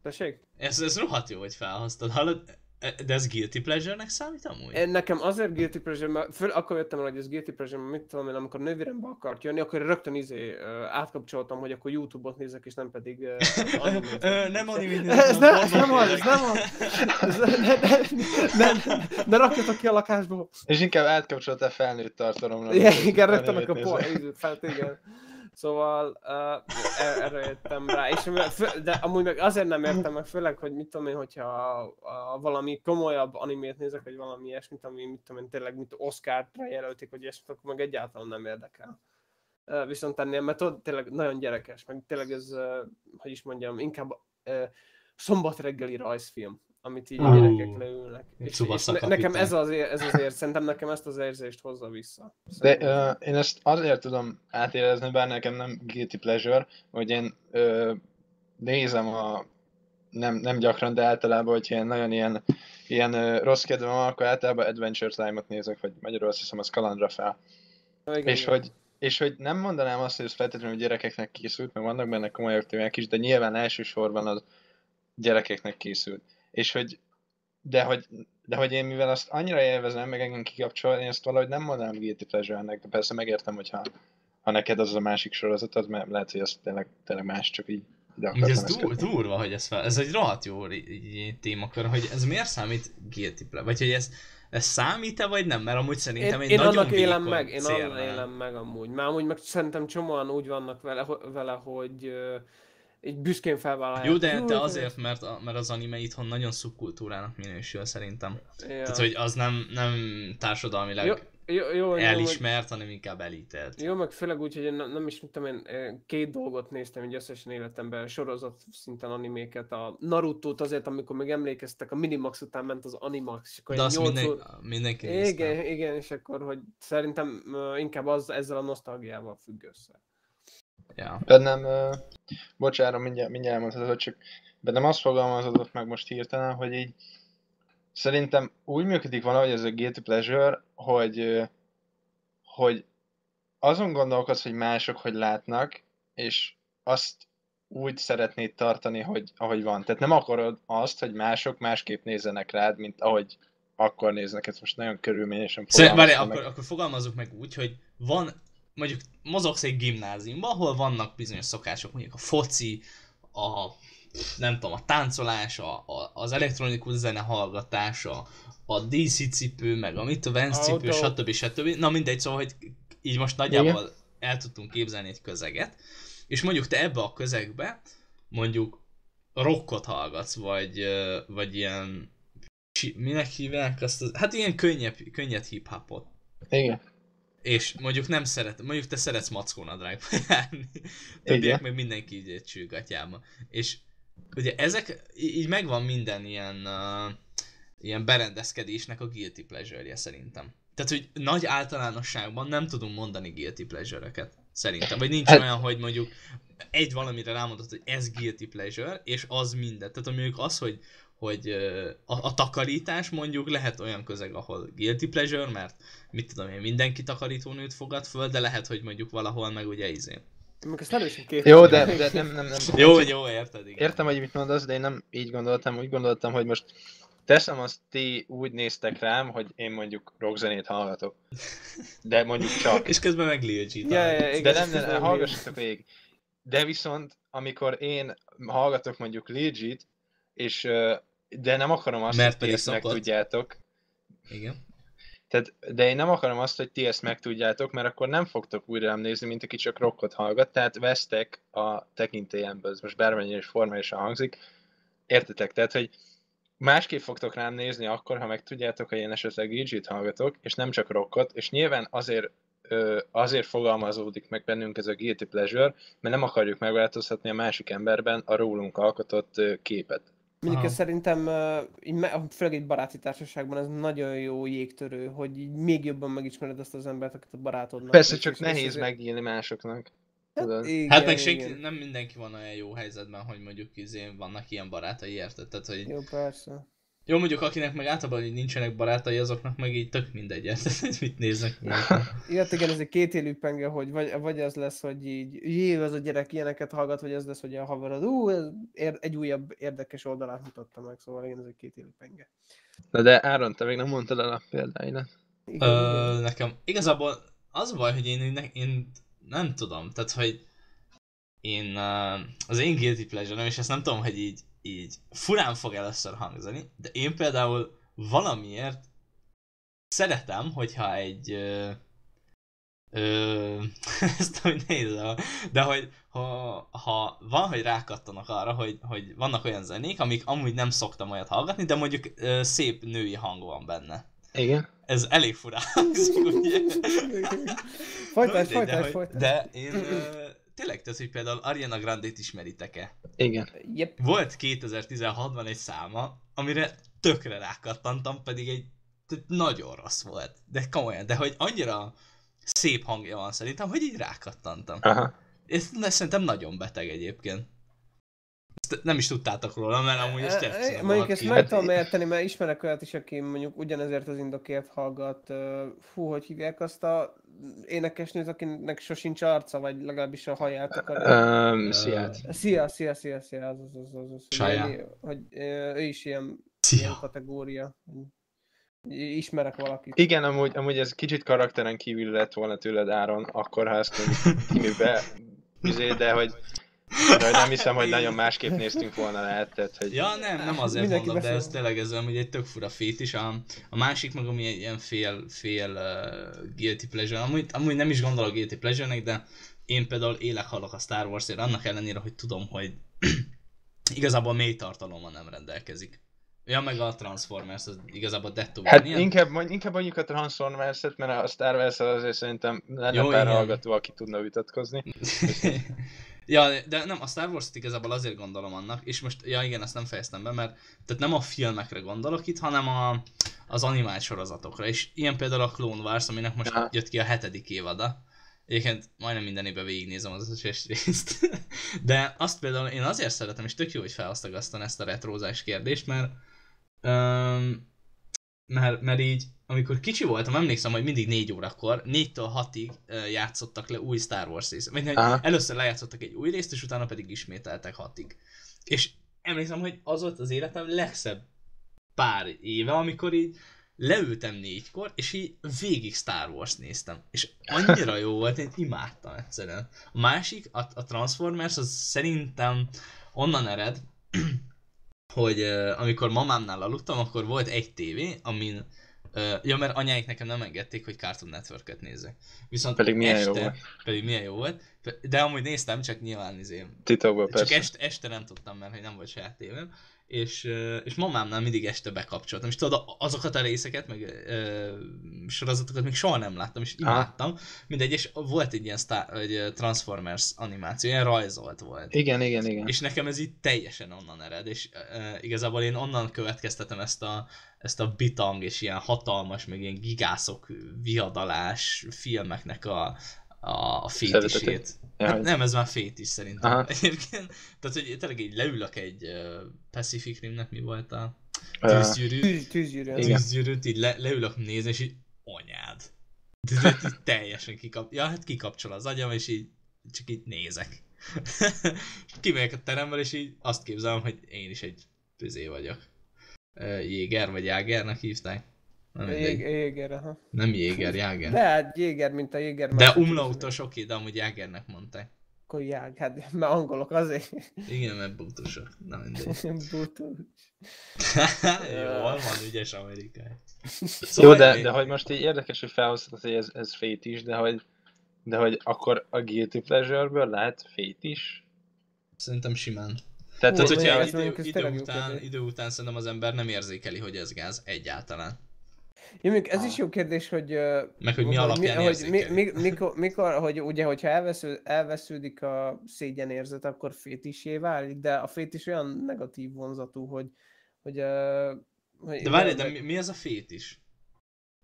Tessék? Ez, ez rohadt jó, hogy felhoztad. Hallod? E- De ez guilty pleasure-nek számít amúgy? Nekem azért guilty pleasure, mert föl, akkor jöttem el, hogy ez guilty pleasure, mert mit tudom én, amikor nővérembe akart jönni, akkor rögtön izé, átkapcsoltam, hogy akkor Youtube-ot nézek, és nem pedig animét. Nem animét Ez nézek, nem, hanem ez nem az, ez nem az. Ez- Ne, rakjatok ki a lakásból. és inkább átkapcsoltál felnőtt tartalomra. Igen, rögtön nézel. por, felt, igen. Szóval uh, erre jöttem rá, és de amúgy meg azért nem értem meg, főleg, hogy mit tudom én, hogyha a, a valami komolyabb animét nézek, vagy valami ilyesmit, ami mit tudom én, tényleg mint Oscar-ra jelölték, vagy ilyesmit, akkor meg egyáltalán nem érdekel. Uh, viszont ennél, mert ott tényleg nagyon gyerekes, meg tényleg ez, uh, hogy is mondjam, inkább uh, szombat reggeli rajzfilm, amit így a gyerekek leülnek. És, és ne, nekem ez az, ér- ez az ér, szerintem nekem ezt az érzést hozza vissza. De uh, én ezt azért tudom átérezni, bár nekem nem guilty pleasure, hogy én uh, nézem a nem, nem gyakran, de általában, hogy ilyen nagyon ilyen, ilyen uh, rossz kedvem van, akkor általában Adventure Time-ot nézek, vagy magyarul azt hiszem az Kalandra fel. Igen, És igen. hogy, és hogy nem mondanám azt, hogy ez feltétlenül gyerekeknek készült, meg vannak benne komolyabb témák is, de nyilván elsősorban az gyerekeknek készült. És hogy, de hogy, de hogy én mivel azt annyira élvezem, meg engem kikapcsol, én ezt valahogy nem mondanám guilty pleasure-nek, de persze megértem, hogyha ha neked az a másik sorozat, az mert lehet, hogy ez tényleg, tényleg más, csak így ide Ugye ez akartam dur, kötni. durva, hogy ez fel, ez egy rohadt jó témakör, hogy ez miért számít guilty pleasure, vagy hogy ez, ez számít-e, vagy nem, mert amúgy szerintem én, egy én nagyon annak élem meg, én annak élem meg amúgy. Már amúgy meg szerintem csomóan úgy vannak vele, vele hogy így büszkén felvállalják. Jó, de, Jó, de azért, mert, a, mert az anime itthon nagyon szubkultúrának minősül szerintem. Ja. Tehát, hogy az nem, nem társadalmilag Jó, jó, jó, jó, elismert, hanem inkább elítelt. Jó, meg főleg úgy, hogy én nem, is tudom, én két dolgot néztem így összesen életemben, sorozat szinten animéket, a Naruto-t azért, amikor még emlékeztek, a Minimax után ment az Animax, és akkor De azt minden, óra- mindenki. Igen, igen, és akkor, hogy szerintem inkább az ezzel a nosztalgiával függ össze. Ja. Bennem, uh, bocsárom, mindjárt, mindjárt elmondhatod, csak bennem azt fogalmazódott meg most hirtelen, hogy így szerintem úgy működik valahogy ez a guilty pleasure, hogy, hogy azon gondolkodsz, hogy mások hogy látnak, és azt úgy szeretnéd tartani, hogy ahogy van. Tehát nem akarod azt, hogy mások másképp nézzenek rád, mint ahogy akkor néznek. Ez most nagyon körülményesen Szerintem, várj, fogalmaztam meg. akkor, akkor fogalmazzuk meg úgy, hogy van, mondjuk mozogsz egy gimnáziumban, ahol vannak bizonyos szokások, mondjuk a foci, a nem tudom, a táncolás, a, a, az elektronikus zene hallgatása, a DC cipő, meg a mit a Vans cipő, stb. stb. Na mindegy, szóval, hogy így most nagyjából el tudtunk képzelni egy közeget, és mondjuk te ebbe a közegbe mondjuk rockot hallgatsz, vagy, vagy ilyen minek hívják azt az, hát ilyen könnyebb, könnyed hip-hopot. Igen. És mondjuk nem szeret, mondjuk te szeretsz mackónadrágba járni, többiek meg mindenki így egy. És ugye ezek, így megvan minden ilyen, uh, ilyen berendezkedésnek a guilty pleasure-je szerintem. Tehát, hogy nagy általánosságban nem tudunk mondani guilty pleasure-öket, szerintem. Vagy nincs Hát- olyan, hogy mondjuk egy valamire rámondod, hogy ez guilty pleasure, és az minden. Tehát mondjuk az, hogy, hogy a, a takarítás mondjuk lehet olyan közeg, ahol guilty pleasure, mert mit tudom én, mindenki takarítónőt fogad föl, de lehet, hogy mondjuk valahol meg ugye izé. Még ezt erősen két. Jó, de, de nem, nem, nem. Jó, jó, érted, igen. Értem, hogy mit mondasz, de én nem így gondoltam, úgy gondoltam, hogy most teszem azt, ti úgy néztek rám, hogy én mondjuk rockzenét hallgatok. De mondjuk csak. És közben meg Lil G Ja, ja, találkozik. igen, De nem, nem, nem hallgassatok végig. De viszont, amikor én hallgatok mondjuk Lil G-t, és de nem akarom azt, Mert hogy ti ezt megtudjátok. Igen. Tehát, de én nem akarom azt, hogy ti ezt megtudjátok, mert akkor nem fogtok újra rám nézni, mint aki csak rockot hallgat, tehát vesztek a tekintélyemből, ez most bármennyire is formálisan hangzik. Értitek? Tehát, hogy másképp fogtok rám nézni akkor, ha megtudjátok, hogy én esetleg EG-t hallgatok, és nem csak rockot, és nyilván azért, azért fogalmazódik meg bennünk ez a guilty pleasure, mert nem akarjuk megváltoztatni a másik emberben a rólunk alkotott képet. Mondjuk Aha. ez szerintem, így, főleg egy baráti társaságban ez nagyon jó jégtörő, hogy így még jobban megismered azt az embert, akit a barátodnak. Persze, csak nehéz és- megnyílni másoknak. Tudod? Igen, Hát meg senki, nem mindenki van olyan jó helyzetben, hogy mondjuk izé vannak ilyen barátai, érted? Tehát, hogy Jó, persze. Jó mondjuk akinek meg általában nincsenek barátai, azoknak meg így tök mindegy, érted? hogy mit néznek meg. Igen, igen, ez egy kétélű penge, hogy vagy, vagy az lesz, hogy így, jé, ez a gyerek ilyeneket hallgat, vagy az lesz, hogy a haverod, ú, ez ér, egy újabb érdekes oldalát mutatta meg, szóval igen, ez egy kétélű penge. Na de Áron, te még nem mondtad el a példáidat. Ö, nekem igazából az a baj, hogy én, én, én nem tudom, tehát hogy én uh, az én guilty pleasure és ezt nem tudom, hogy így, így furán fog először hangzani, de én például valamiért szeretem, hogyha egy ö, ö, ezt hogy nézem, de hogy ha, ha van, hogy rákattanak arra, hogy, hogy vannak olyan zenék, amik amúgy nem szoktam olyat hallgatni, de mondjuk ö, szép női hang van benne. Igen. Ez elég furán hangzik, ugye? Na mindegy, de, folytasd. De én ö, tényleg tesz, hogy például Ariana Grande-t ismeritek-e? Igen. Yep. Volt 2016-ban egy száma, amire tökre rákattantam, pedig egy nagyon rossz volt. De komolyan, de hogy annyira szép hangja van szerintem, hogy így rákattantam. Aha. Ez szerintem nagyon beteg egyébként. Ezt nem is tudtátok róla, mert amúgy ezt e, Mondjuk ezt meg tudom érteni, mert ismerek olyat is, aki mondjuk ugyanezért az indokért hallgat. Fú, hogy hívják azt a énekesnőt, akinek sosincs arca, vagy legalábbis a haját akarja. Um, Sziát. Szia, szia, szia, szia, az, az, az, az, az. Hogy, ő is ilyen, ilyen kategória. Ismerek valakit. Igen, amúgy, amúgy ez kicsit karakteren kívül lett volna tőled Áron, akkor ha ezt mondjuk Timibe, izé, de hogy, de hogy nem hiszem, hogy nagyon másképp néztünk volna lehet, tehát, hogy Ja, nem, nem azért Mindenki mondom, de beszél. ez tényleg ez hogy egy tök fura fét is. A, a másik meg ami egy ilyen fél, fél uh, guilty pleasure. Amúgy, amúgy nem is gondolok guilty pleasure-nek, de én például élek halok a Star Warsért, annak ellenére, hogy tudom, hogy igazából mély tartalommal nem rendelkezik. Ja, meg a Transformers, az igazából dettó Hát ilyen. inkább, inkább mondjuk a Transformers-et, mert a Star wars azért szerintem lenne Jó, pár igen. hallgató, aki tudna vitatkozni. ja, de nem, a Star Wars-t igazából azért gondolom annak, és most, ja igen, ezt nem fejeztem be, mert tehát nem a filmekre gondolok itt, hanem a, az animált sorozatokra, és ilyen például a Clone Wars, aminek most Aha. jött ki a hetedik évada. Egyébként majdnem minden évben végignézem az összes részt. De azt például én azért szeretem, és tök jó, hogy felhoztak aztán ezt a retrózás kérdést, mert, um, mert, mert így, amikor kicsi voltam, emlékszem, hogy mindig 4 órakor, 4-től 6-ig uh, játszottak le új Star Wars részt. Vagy Aha. először lejátszottak egy új részt, és utána pedig ismételtek 6-ig. És emlékszem, hogy az volt az életem legszebb pár éve, amikor így leültem négykor, és így végig Star Wars néztem. És annyira jó volt, én imádtam egyszerűen. A másik, a, a Transformers, az szerintem onnan ered, hogy amikor mamámnál aludtam, akkor volt egy tévé, amin ja, mert anyáik nekem nem engedték, hogy Cartoon Network-et nézzek. Viszont Pedig milyen este, jó volt. Pedig milyen jó volt. De amúgy néztem, csak nyilván izé, Titokban csak persze. este, este nem tudtam, mert hogy nem volt saját tévém. És, ö, és mamámnál mindig este bekapcsoltam. És tudod, azokat a részeket, meg ö, sorozatokat még soha nem láttam, és imádtam. Mindegy, és volt egy ilyen Star, egy ö, Transformers animáció, ilyen rajzolt volt. Igen, igen, igen. És nekem ez így teljesen onnan ered, és uh, igazából én onnan következtetem ezt a, ezt a bitang és ilyen hatalmas, meg ilyen gigászok vihadalás filmeknek a, a, a fétisét. Ja, Hát nem, ez már fétis szerintem. Aha. Egyébként, tehát hogy tényleg így leülök egy uh, Pacific Rimnek mi volt a tűzgyűrű, Tűz, tűzgyűrű. tűzgyűrűt, így le, leülök nézni, és így anyád. De, de, így teljesen kikap... Ja, hát kikapcsol az agyam, és így csak így nézek. Kimegyek a teremből, és így azt képzelem, hogy én is egy tüzé vagyok. Ö, Jéger, vagy Jágernek hívták? Nem, Jég, mindegy. Jéger, aha. nem Jéger, Jáger. De hát Jéger, mint a Jéger. De umlautos oké, de amúgy Jágernek mondták. Akkor Jág, hát mert angolok azért. Igen, mert bútusok. Na mindegy. Butus. Jól van, ügyes amerikai. Jó, Szóval de, én- de hogy most így érdekes, hogy felhoztad, hogy ez, ez fét is, de hogy, de hogy akkor a Guilty Pleasure-ből lehet fét is? Szerintem simán. Tehát, Hú, Tehát, hogyha idő, idő, jó után, idő után szerintem az ember nem érzékeli, hogy ez gáz egyáltalán. Ja, mondjuk ez is jó kérdés, hogy... Meg hogy mi hogy alapján hogy mi, érzékeli. mi, mikor, mikor, hogy ugye, hogyha elvesző, elvesződik a szégyenérzet, akkor fétisé válik, de a fétis olyan negatív vonzatú, hogy, hogy, hogy De várj, de mi, mi ez a fét is?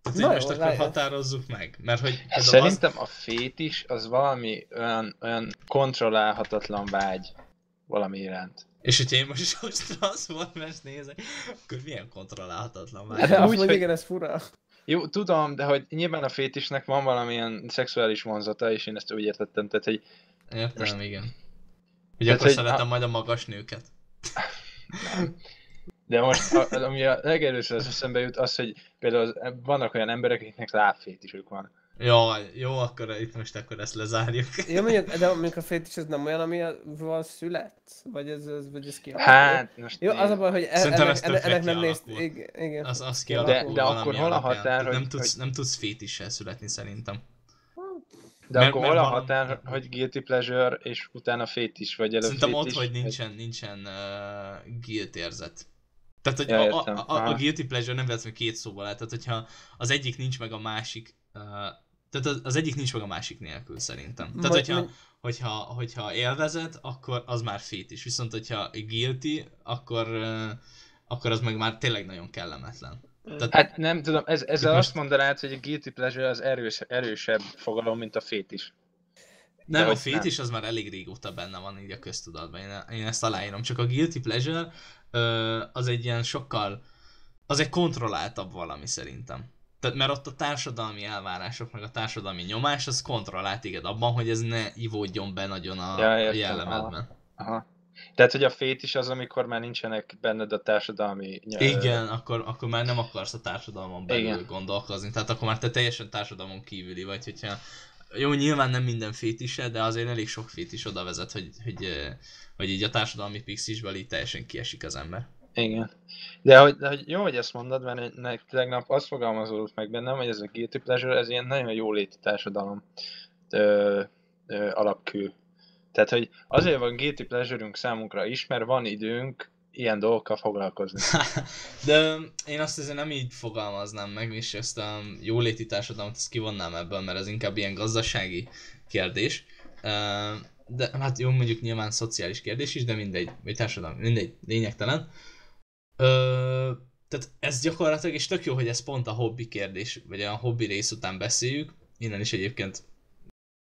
Tehát, Na hogy jó, most akkor várj. határozzuk meg, mert hogy szerintem a fét is az valami olyan, olyan kontrollálhatatlan vágy valami iránt. és hogyha én most is most Transformers nézek, akkor milyen kontrollálhatatlan Hát már. Hát, úgy, úgy, hogy- igen, ez fura. Jó, tudom, de hogy nyilván a fétisnek van valamilyen szexuális vonzata, és én ezt úgy értettem, tehát hogy Értem, Most- igen. Hogy Tehát, akkor hogy szeretem a- majd a magas nőket. De most, a, ami a legelőször az eszembe jut, az, hogy például az, vannak olyan emberek, akiknek lábfétisük van. Jaj, jó, akkor itt most akkor ezt lezárjuk. Ja, mondjuk, de mondjuk a fétis ez nem olyan, amivel szület? Vagy ez, ez, vagy ez ki? Hát, most Jó, az a baj, hogy e- ennek, ennek, ennek nem nézt... Igen, igen. Az, az De- kialakul de valami akkor hol a határ, nem, hogy- tudsz, hogy- nem tudsz fétissel születni szerintem. de mert- akkor hol a határ, hogy guilty pleasure, és utána fétis, vagy előbb Szerintem ott, fétis, hogy vagy- nincsen, nincsen uh, guilt érzet. Tehát, hogy Ja, a, a, a, a guilty pleasure nem vesz két szóval tehát hogyha az egyik nincs meg a másik, uh, tehát az, az egyik nincs meg a másik nélkül szerintem. Tehát, hogyha, hogyha, hogyha élvezed, akkor az már fétis. Viszont, hogyha guilty, akkor, akkor az meg már tényleg nagyon kellemetlen. Tehát, Hát nem tudom, ez, ezzel most- azt mondanád, hogy a guilty pleasure az erős, erősebb fogalom, mint a fétis. nem, a fét is az már elég régóta benne van így a köztudatban, én, én ezt aláírom. Csak a guilty pleasure az egy ilyen sokkal, az egy kontrolláltabb valami szerintem. Tehát, mert ott a társadalmi elvárások, meg a társadalmi nyomás, az kontrollál téged abban, hogy ez ne ivódjon be nagyon a, Ja, a értem, jellemedben. Aha. Tehát, hogy a fétis az, amikor már nincsenek benned a társadalmi... Igen, akkor, akkor már nem akarsz a társadalmon belül Igen. gondolkozni, tehát akkor már te teljesen társadalmon kívüli vagy, hogyha jó, nyilván nem minden fétise, de azért elég sok fétis oda vezet, hogy, hogy, hogy így a társadalmi pixisből így teljesen kiesik az ember. Igen. De hogy, de hogy jó, hogy ezt mondod, mert nek- tegnap azt fogalmazódott meg bennem, hogy ez a guilty pleasure, ez ilyen nagyon jóléti társadalom ö, ö, alapkő. Tehát, hogy azért van guilty pleasure-ünk számunkra is, mert van időnk ilyen dolgokkal foglalkozni. De én azt azért nem így fogalmaznám meg, és ezt a jóléti társadalmat ezt kivonnám ebből, mert ez inkább ilyen gazdasági kérdés. De hát jó, mondjuk nyilván szociális kérdés is, de mindegy, vagy társadalmi, mindegy, lényegtelen. Ö, tehát ez gyakorlatilag, és tök jó, hogy ez pont a hobbi kérdés, vagy a hobbi rész után beszéljük. Innen is egyébként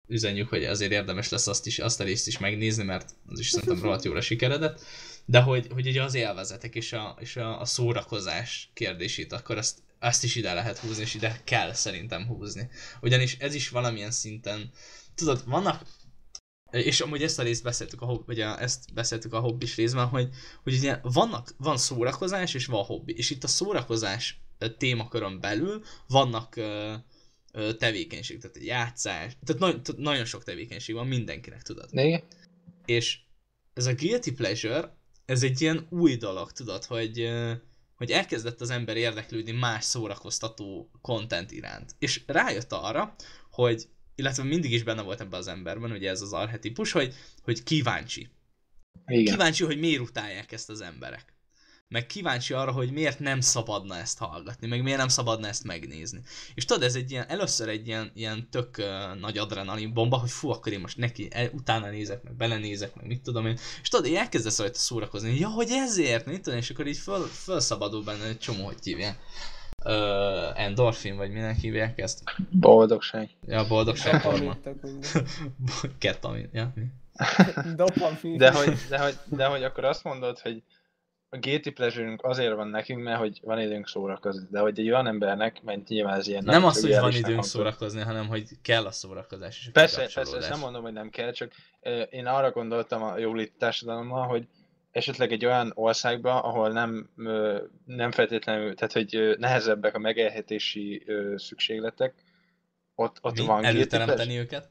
üzenjük, hogy azért érdemes lesz azt, is, azt a részt is megnézni, mert az is szerintem rohadt jóra sikeredett. De hogy, hogy ugye az élvezetek és a, és a, a szórakozás kérdését, akkor ezt, ezt is ide lehet húzni, és ide kell szerintem húzni. Ugyanis ez is valamilyen szinten, tudod, vannak, és amúgy ezt a részt beszéltük, a, hob- vagy a, ezt beszéltük a hobbis részben, hogy, hogy ugye vannak, van szórakozás és van hobbi, és itt a szórakozás témakörön belül vannak ö, ö, tevékenység, tehát egy játszás, tehát, nagy, tehát nagyon sok tevékenység van mindenkinek, tudod. Igen? És ez a guilty pleasure, ez egy ilyen új dolog, tudod, hogy, hogy elkezdett az ember érdeklődni más szórakoztató content iránt. És rájött arra, hogy, illetve mindig is benne volt ebben az emberben, ugye ez az arhetipus, hogy, hogy kíváncsi. Igen. Kíváncsi, hogy miért utálják ezt az emberek. Meg kíváncsi arra, hogy miért nem szabadna ezt hallgatni, meg miért nem szabadna ezt megnézni. És tudod, ez egy ilyen, először egy ilyen, ilyen tök uh, nagy adrenalin bomba, hogy fú, akkor én most neki el, utána nézek, meg belenézek, meg mit tudom én. És tudod, így elkezdesz rajta szórakozni, ja, hogy ezért, mit tudom, és akkor így föl, felszabadul benne egy csomó, hogy hívják. Uh, endorfin, vagy minek hívják ezt? Boldogság. Ja, boldogság hormon. Mindegy. Ketamin, ja? Dopamin. De hogy, de, hogy, de hogy akkor azt mondod, hogy a guilty pleasure azért van nekünk, mert hogy van időnk szórakozni. De hogy egy olyan embernek, mert nyilván ez ilyen Nem az, hogy van időnk szórakozni, hanem hogy kell a szórakozás és a Persze, persze, ezt nem mondom, hogy nem kell, csak én arra gondoltam a jóléti társadalommal, hogy esetleg egy olyan országban, ahol nem, nem feltétlenül, tehát hogy nehezebbek a megélhetési szükségletek, ott, ott Mi? van guilty Előteremteni pleasure. őket?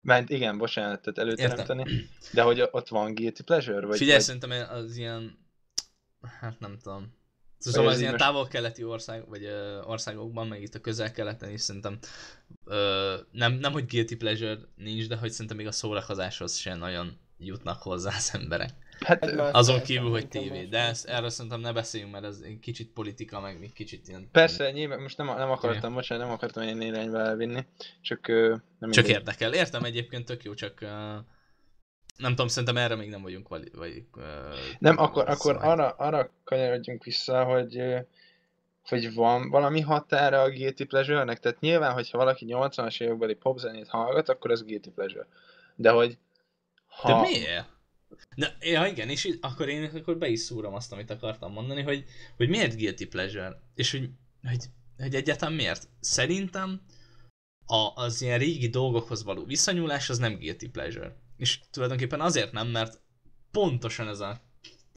Mert igen, bocsánat, tehát előteremteni, de hogy ott van guilty pleasure? Vagy, Figyelj, vagy... szerintem az ilyen, hát nem tudom. Szóval az így ilyen most- távol-keleti ország, vagy ö, országokban, meg itt a közel-keleten is szerintem ö, nem, nem, hogy guilty pleasure nincs, de hogy szerintem még a szórakozáshoz sem nagyon jutnak hozzá az emberek. Hát, Egymás- Azon kívül, hogy tévé. De ezt, erről szerintem ne beszéljünk, mert ez egy kicsit politika, meg még kicsit ilyen... persze, nyilván, most nem, nem akartam, bocsánat, nem akartam ilyen irányba elvinni, csak nem Csak mindegy. érdekel. Értem egyébként tök jó, csak nem tudom, szerintem erre még nem vagyunk vali, vagy, Nem, akkor, akkor arra, arra kanyarodjunk vissza, hogy, hogy van valami határa a guilty pleasure-nek, tehát nyilván, hogyha valaki 80-as évekbeli popzenét hallgat, akkor ez guilty pleasure. De hogy De ha... miért? Na, ja igen, és akkor én akkor be is szúrom azt, amit akartam mondani, hogy, hogy miért guilty pleasure, és hogy, hogy, hogy egyáltalán miért. Szerintem a, az ilyen régi dolgokhoz való viszonyulás az nem guilty pleasure. És tulajdonképpen azért nem, mert pontosan ez a,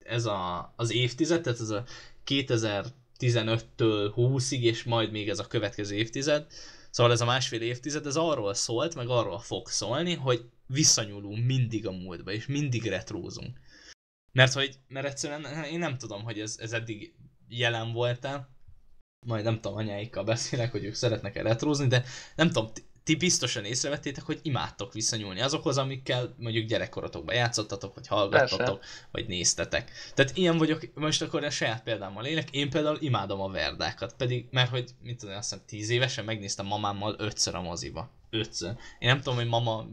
ez a, az évtized, tehát ez a 2015-től 20-ig, és majd még ez a következő évtized, Szóval ez a másfél évtized, ez arról szólt, meg arról fog szólni, hogy visszanyúlunk mindig a múltba, és mindig retrózunk. Mert hogy, mert egyszerűen én nem tudom, hogy ez, ez eddig jelen volt-e, majd nem tudom, anyáikkal beszélek, hogy ők szeretnek-e retrózni, de nem tudom, ti- ti biztosan észrevettétek, hogy imádtok visszanyúlni azokhoz, amikkel mondjuk gyerekkorotokban játszottatok, vagy hallgattatok, vagy néztetek. Tehát ilyen vagyok, most akkor a saját példámmal élek, én például imádom a verdákat, pedig, mert hogy, mit tudom, azt hiszem tíz évesen megnéztem mamámmal ötször a moziba. Ötször. Én nem tudom, hogy mama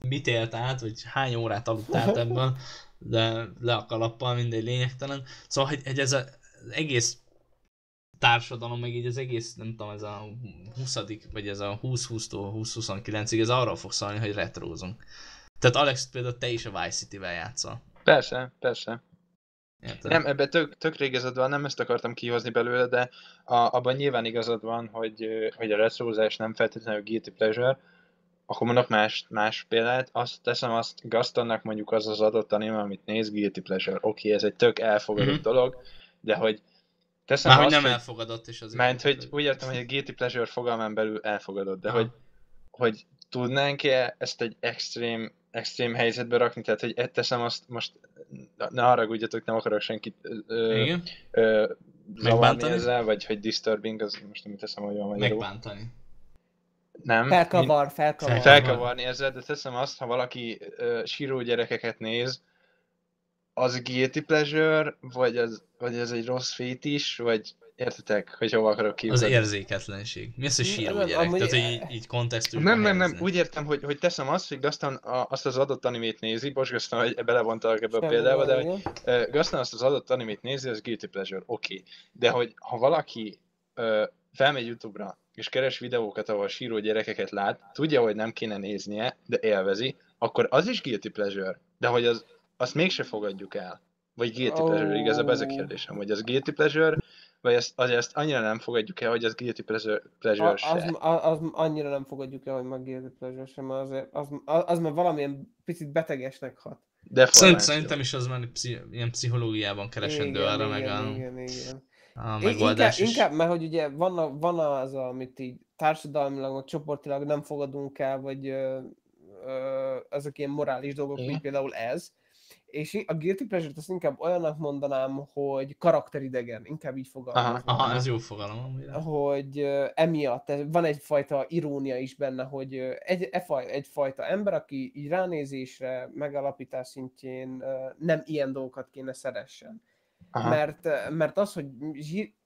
mit élt át, vagy hány órát aludt át ebből, de le a kalappal, mindegy lényegtelen. Szóval, hogy, hogy ez a, az egész társadalom, meg így az egész, nem tudom, ez a 20 vagy ez a 20-20-tól 20-29-ig, ez arra fog szólni, hogy retrózunk. Tehát Alex, például te is a Vice City-vel játszol. Persze, persze. Érted? Nem, ebbe tök, tökre igazad van, nem ezt akartam kihozni belőle, de a, abban nyilván igazad van, hogy, hogy a retrózás nem feltétlenül guilty pleasure. Akkor mondok más, más példát, azt teszem azt Gastonnak mondjuk az az adott anime, amit néz, guilty pleasure. Oké, okay, ez egy tök elfogadott Mhm. dolog, de hogy teszem Már hogy azt, nem elfogadott, és azért... Mert hogy úgy értem, hogy a guilty pleasure fogalmán belül elfogadott, de Aha. hogy, hogy tudnánk-e ezt egy extrém, extrém helyzetbe rakni, tehát hogy ezt teszem azt most, ne- haragudjatok, nem akarok senkit ö, Igen, ö, zavarni ezzel, vagy hogy disturbing, az most nem teszem, hogy van magyarul. megbántani. Nem. Felkavar, felkavar. Fel- Felkavarni ezzel, de teszem azt, ha valaki ö, síró gyerekeket néz, az guilty pleasure, vagy, az, vagy ez egy rossz fétis, vagy értitek, hogy hova akarok Az kiukadni? érzéketlenség. Mi az, hogy síró gyerek? amúgy- Tehát, hogy így, így kontextusban Nem, nem, nem, úgy értem, hogy, hogy teszem azt, hogy Gaston a, azt az adott animét nézi, bocs Gaston, hogy belevontalak ebbe a példába, de hogy uh, Gaston azt az adott animét nézi, az guilty pleasure, oké. Okay. De hogy ha valaki uh, felmegy Youtube-ra, és keres videókat, ahol síró gyerekeket lát, tudja, hogy nem kéne néznie, de élvezi, akkor az is guilty pleasure. De hogy az, azt mégse fogadjuk el. Vagy guilty pleasure, igazából ez a kérdésem, hogy az guilty pleasure, vagy ezt, az, ezt annyira nem fogadjuk el, hogy az guilty pleasure, pleasure A- az, se. az, az, annyira nem fogadjuk el, hogy meg guilty pleasure sem, az, az, az, az már valamilyen picit betegesnek hat. Szerint, Deformáció. szerintem is az már pszi, ilyen pszichológiában keresendő igen, arra, meg igen, igen, igen. A Inkább, megoldás is. inkább, mert hogy ugye van, a, van az, amit így társadalmilag, vagy csoportilag nem fogadunk el, vagy ö, ö, ezek ilyen morális dolgok, Igen. mint például ez. És a guilty pleasure-t azt inkább olyannak mondanám, hogy karakteridegen, inkább így fogalmazom. Aha, ez jó fogalom. hogy ö, emiatt van egyfajta irónia is benne, hogy egy, e faj- egyfajta ember, aki így ránézésre, megalapítás szintjén ö, nem ilyen dolgokat kéne szeressen. Aha. Mert, mert az, hogy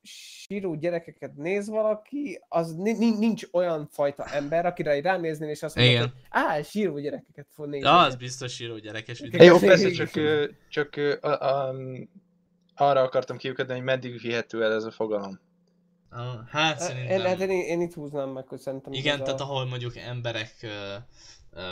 síró gyerekeket néz valaki, az ni- ni- nincs olyan fajta ember, akire így ránéznél, és azt hogy á, síró gyerekeket fog nézni. Ja, az biztos síró gyerekes videó. Jó, persze, csak, csak a, a, arra akartam kiukadni, hogy meddig vihető el ez a fogalom. Ah, Hát Én, szerintem... hát én, én itt húznám meg, hogy szerintem Igen, tehát a... ahol mondjuk emberek ö, ö,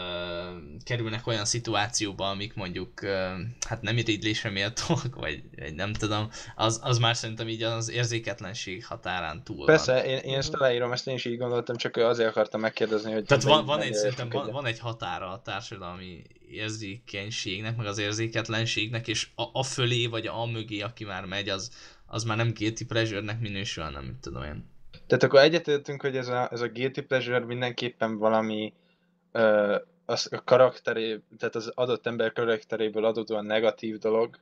kerülnek olyan szituációba, amik mondjuk ö, hát nem irigylésre méltóak, vagy, vagy nem tudom, az, az már szerintem így az érzéketlenség határán túl van. Persze, én, én ezt aláírom, ezt én is így gondoltam, csak azért akartam megkérdezni, hogy... Tehát van, van egy, szerintem van, van egy határa a társadalmi érzékenységnek, meg az érzéketlenségnek, és a, a fölé, vagy a mögé, aki már megy, az, az már nem guilty pleasure-nek minősül, hanem mit tudom én. Tehát akkor egyetértünk, hogy ez a, ez a guilty pleasure mindenképpen valami ö, az a karakteré, tehát az adott ember karakteréből adódóan negatív dolog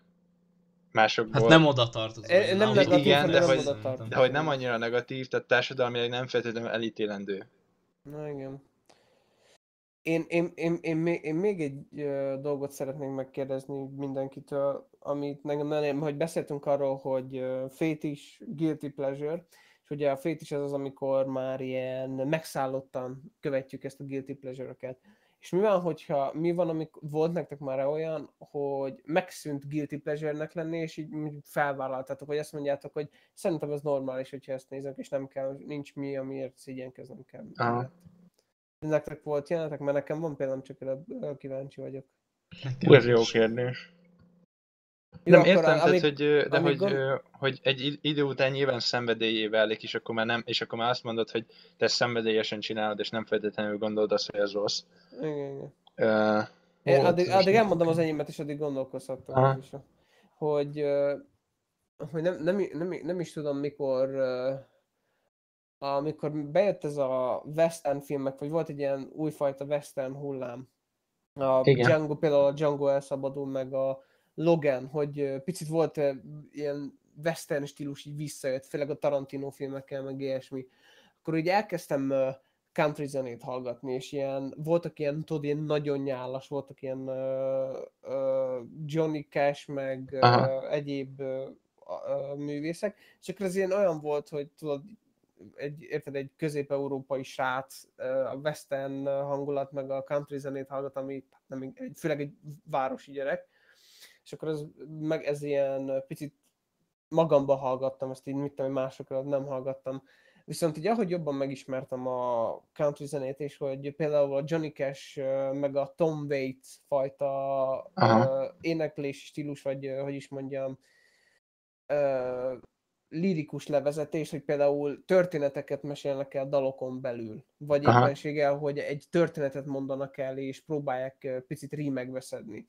másokból. Hát nem oda tartozom. Eh, én nem ahhoz negatív, szerintem. oda tartozom. De hogy nem annyira negatív, tehát társadalmilag nem feltétlenül elítélendő. Na igen. Én, én, én, én, még, én még egy ö, dolgot szeretnék megkérdezni mindenkitől, amit nekem nem, hogy beszéltünk arról, hogy fétis, guilty pleasure, és ugye a fétis az az, amikor már ilyen megszállottan követjük ezt a guilty pleasure-öket. És mi van, hogyha, mi van, amikor volt nektek már olyan, hogy megszűnt guilty pleasure-nek lenni, és így felvállaltatok, vagy azt mondjátok, hogy szerintem ez normális, hogyha ezt nézek, és nem kell, nincs mi, amiért szégyenkeznem kell. Aha. Nektek volt jelenetek, mert nekem van például, csak erre kíváncsi vagyok. Nekem Ez jó kérdés. Jó, nem értem, amíg- tehát, hogy, de amíg hogy, gond- hogy egy id- idő után nyilván szenvedélyé válik, és akkor már nem, és akkor már azt mondod, hogy te szenvedélyesen csinálod, és nem feltétlenül gondolod azt, hogy ez rossz. Igen, igen. Uh, Én addig, addig elmondom az enyémet, és addig gondolkozhattam. Is. Hogy, hogy nem, nem, nem, nem is tudom, mikor amikor bejött ez a western filmek, vagy volt egy ilyen újfajta western hullám. A Igen. Django, például a Django elszabadul, meg a Logan, hogy picit volt ilyen western stílus így visszajött, főleg a Tarantino filmekkel, meg ilyesmi. Akkor így elkezdtem country zenét hallgatni, és ilyen, voltak ilyen, tudod, ilyen nagyon nyálas, voltak ilyen uh, uh, Johnny Cash, meg Aha. uh, egyéb uh, uh, művészek, és akkor ez ilyen olyan volt, hogy tudod, egy, érted, egy közép-európai srác, uh, a western hangulat, meg a country zenét hallgat, ami nem, egy, főleg egy városi gyerek, és akkor ez, meg ez ilyen picit magamba hallgattam, ezt így mit tudom, másokra nem hallgattam. Viszont így ahogy jobban megismertem a country zenét, és hogy például a Johnny Cash meg a Tom Waits fajta uh, éneklési stílus, vagy hogy is mondjam, lirikus levezetés, hogy például történeteket mesélnek el dalokon belül, vagy Aha. éppenséggel, hogy egy történetet mondanak el, és próbálják picit rímekbe szedni.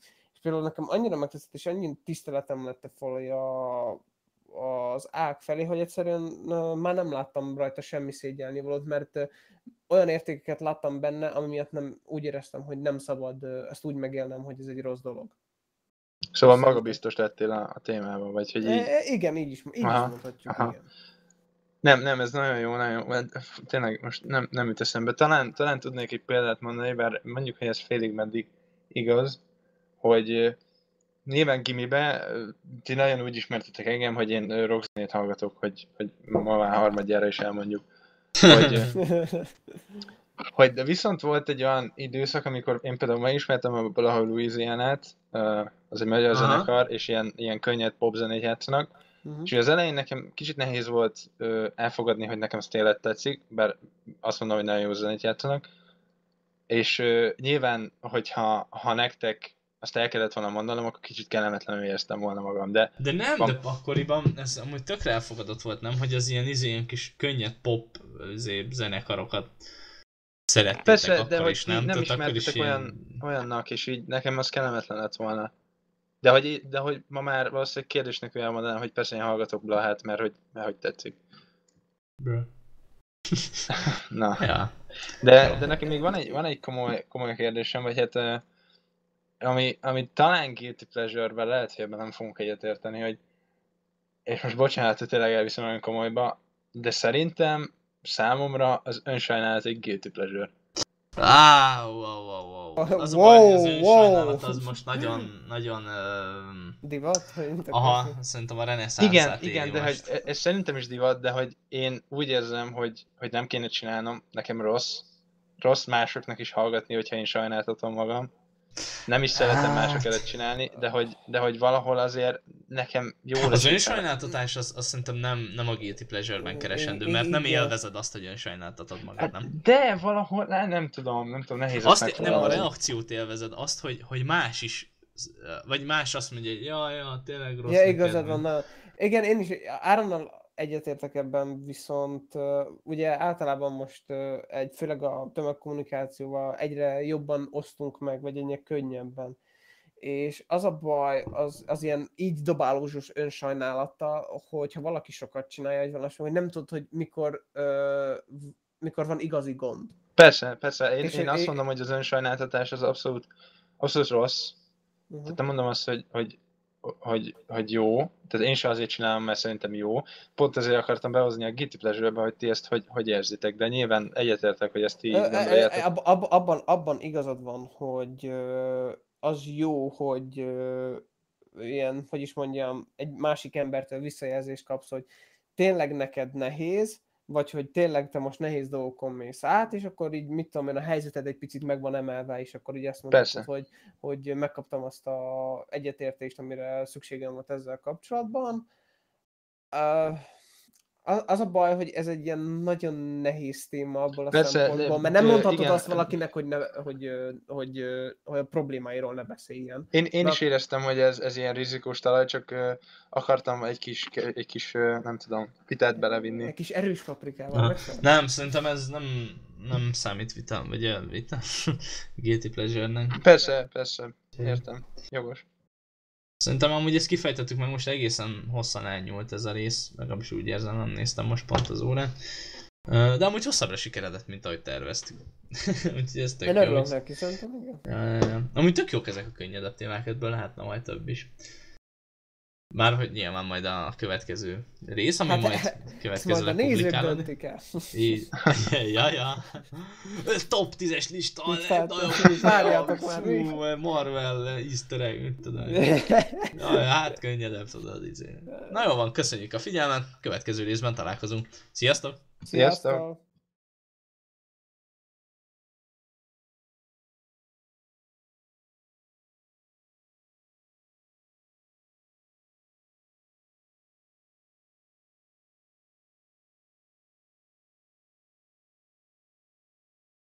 Például nekem annyira megtetszett, és annyi tiszteletem lett a falai a, az ág felé, hogy egyszerűen már nem láttam rajta semmi szégyelni valót, mert olyan értékeket láttam benne, ami miatt nem úgy éreztem, hogy nem szabad ezt úgy megélnem, hogy ez egy rossz dolog. Szóval maga biztos lettél a, a témában, vagy hogy így... E, igen, így is, így aha, is mondhatjuk, aha. igen. Nem, nem, ez nagyon jó, nagyon jó. Tényleg most nem, nem jut eszembe. Talán, talán tudnék egy példát mondani, bár mondjuk, hogy ez félig meddig igaz, hogy nyilván gimibe ti nagyon úgy ismertetek engem, hogy én rockzenét hallgatok, hogy, hogy ma már harmadjára is elmondjuk. Hogy, hogy de viszont volt egy olyan időszak, amikor én például megismertem a Blaha Louisiana-t, az egy magyar Aha. zenekar, és ilyen, ilyen könnyed popzenét játszanak, uh-huh. és az elején nekem kicsit nehéz volt elfogadni, hogy nekem ez tényleg tetszik, bár azt mondom, hogy nagyon jó zenét játszanak, és nyilván, hogyha ha nektek azt el kellett volna mondanom, akkor kicsit kellemetlenül éreztem volna magam, de... De nem, van... de akkoriban ez amúgy tökre elfogadott volt, nem? Hogy az ilyen, izé, ilyen kis könnyed pop izé, zenekarokat szerettétek Persze, akkor de hogy is, nem? nem ismertetek is olyan, ilyen... olyannak, és így nekem az kellemetlen lett volna. De hogy, de hogy ma már valószínűleg kérdésnek olyan mondanám, hogy persze én hallgatok Blahát, mert hogy, mert hogy tetszik. Bro. Na. Ja. De, de nekem még van egy, van egy komoly, komoly kérdésem, vagy hát ami, ami talán guilty pleasure lehet, hogy ebben nem fogunk egyetérteni, hogy és most bocsánat, hogy tényleg elviszem olyan komolyba, de szerintem számomra az önsajnálat egy guilty pleasure. Á, wow, wow, wow. Az wow, a baj, az önsajnálat az most nagyon, nagyon... Uh... Divat? Aha, szerintem a reneszánszát Igen, igen, de most. hogy ez szerintem is divat, de hogy én úgy érzem, hogy, hogy nem kéne csinálnom, nekem rossz, rossz másoknak is hallgatni, hogyha én sajnáltatom magam. Nem is szeretem mások előtt csinálni, de hogy, de hogy valahol azért nekem jó Az önsajnáltatás az, az szerintem nem, nem a guilty pleasure-ben keresendő, mert nem élvezed azt, hogy önsajnáltatod magad, hát, nem? De valahol, nem, nem tudom, nem tudom, nehéz azt Nem, a reakciót élvezed, azt, hogy, hogy más is, vagy más azt mondja, hogy ja, ja, tényleg rossz. Ja, igazad van, na. Igen, én is Áronnal egyetértek ebben, viszont ugye általában most egy, főleg a tömegkommunikációval egyre jobban osztunk meg, vagy egyre könnyebben. És az a baj, az, az ilyen így dobálózsos önsajnálata, hogyha valaki sokat csinálja egy valami, hogy nem tudod, hogy mikor, uh, mikor van igazi gond. Persze, persze. Én, és én azt mondom, hogy az önsajnáltatás az abszolút, abszolút rossz. Uh-huh. Tehát nem mondom azt, hogy, hogy hogy, hogy jó, tehát én sem azért csinálom, mert szerintem jó. Pont ezért akartam behozni a Guilty pleasure hogy ti ezt hogy, hogy érzitek, de nyilván egyetértek, hogy ezt így gondoljátok. Ab, ab, abban, abban igazad van, hogy az jó, hogy ilyen, hogy is mondjam, egy másik embertől visszajelzést kapsz, hogy tényleg neked nehéz, vagy hogy tényleg te most nehéz dolgokon mész át, és akkor így, mit tudom én, a helyzeted egy picit meg van emelve, és akkor így azt mondod, hogy, hogy megkaptam azt a egyetértést, amire szükségem volt ezzel kapcsolatban. Uh, az a baj, hogy ez egy ilyen nagyon nehéz téma abból a Persze, szempontból, mert nem mondhatod igen. azt valakinek, hogy, ne, hogy, hogy, hogy a problémáiról ne beszéljen. Én, én De... is éreztem, hogy ez, ez ilyen rizikós talaj, csak akartam egy kis, egy kis nem tudom, vitát belevinni. Egy kis erős paprikával. Nem, szerintem ez nem, nem számít vita, vagy vita. Guilty pleasure-nek. Persze, persze, értem. Jogos. Szerintem amúgy ezt kifejtettük meg, most egészen hosszan elnyúlt ez a rész, legalábbis úgy érzem, nem néztem most pont az órán. De amúgy hosszabbra sikeredett, mint ahogy terveztük. Úgyhogy ez tök Én jó. Én neki, szerintem igen. Ja, ja, ja. Amúgy tök jók ezek a könnyedebb témák, ebből lehetne majd több is. Már hogy nyilván majd a következő rész, ami hát, majd következőre majd a publikálódik. Így, ja, ja. Top 10-es lista, nagyon Várjátok már Fú, Marvel, easter egg, tudom. Ja, hát könnyedebb tudod, izé. Na jó van, köszönjük a figyelmet, következő részben találkozunk. Sziasztok! Sziasztok!